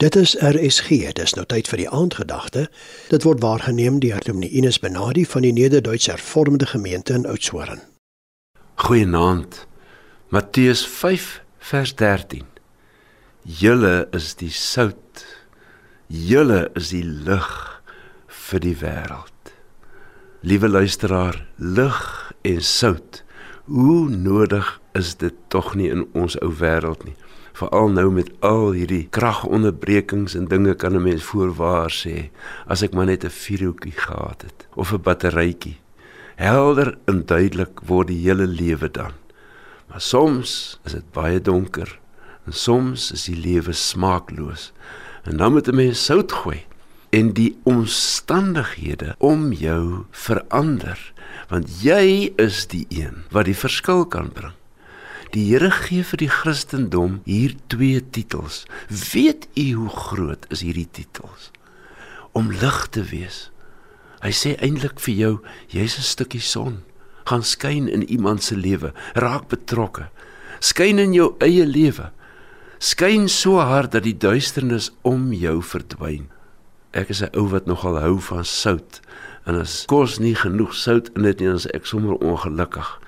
Dit is RSG, dis nou tyd vir die aandgedagte. Dit word waargeneem deur Dominee Ines Benadi van die Nederduitse Hervormde Gemeente in Oudtshoorn. Goeienaand. Matteus 5 vers 13. Julle is die sout. Julle is die lig vir die wêreld. Liewe luisteraar, lig en sout. Hoe nodig is dit tog nie in ons ou wêreld nie? Veral nou met al hierdie kragonderbrekings en dinge kan 'n mens voorwaar sê as ek maar net 'n vuurhoutjie gehad het of 'n batterytjie. Helder en duidelik word die hele lewe dan. Maar soms is dit baie donker en soms is die lewe smaakloos. En dan moet 'n mens sout gooi en die omstandighede om jou verander want jy is die een wat die verskil kan bring. Die Here gee vir die Christendom hier twee titels. Weet u hoe groot is hierdie titels? Om lig te wees. Hy sê eintlik vir jou, jy's 'n stukkie son. Gaan skyn in iemand se lewe, raak betrokke. Skyn in jou eie lewe. Skyn so hard dat die duisternis om jou verdwyn. Ek is 'n ou wat nogal hou van sout en as kos nie genoeg sout in dit nie, dan is ek sommer ongelukkig.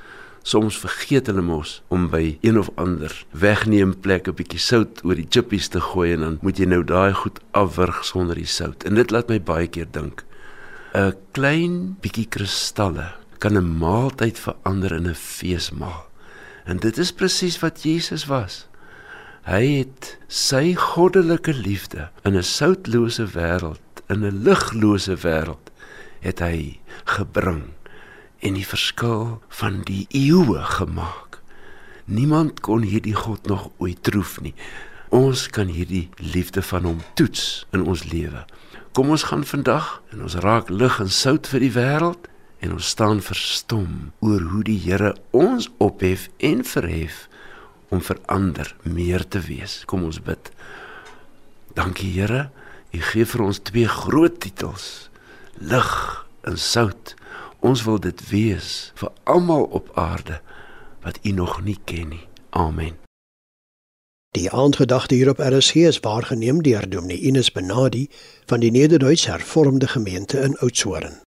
Soms vergeet hulle mos om by een of ander wegneem plek 'n bietjie sout oor die chippies te gooi en dan moet jy nou daai goed afwurg sonder die sout. En dit laat my baie keer dink. 'n Klein bietjie kristalle kan 'n maaltyd verander in 'n feesmaal. En dit is presies wat Jesus was. Hy het sy goddelike liefde in 'n soutlose wêreld, in 'n liglose wêreld, het hy gebring en die verskil van die eeue gemaak. Niemand kon hierdie God nog ooit troef nie. Ons kan hierdie liefde van hom toets in ons lewe. Kom ons gaan vandag en ons raak lig en sout vir die wêreld en ons staan verstom oor hoe die Here ons ophef en verhef om vir ander meer te wees. Kom ons bid. Dankie Here, U gee vir ons twee groot titels: lig en sout. Ons wil dit wees vir almal op aarde wat U nog nie ken nie. Amen. Die aandgedagte hier op RSG is waargeneem deur Dominee Ines Benadi van die Nederduits Hervormde Gemeente in Oudtshoorn.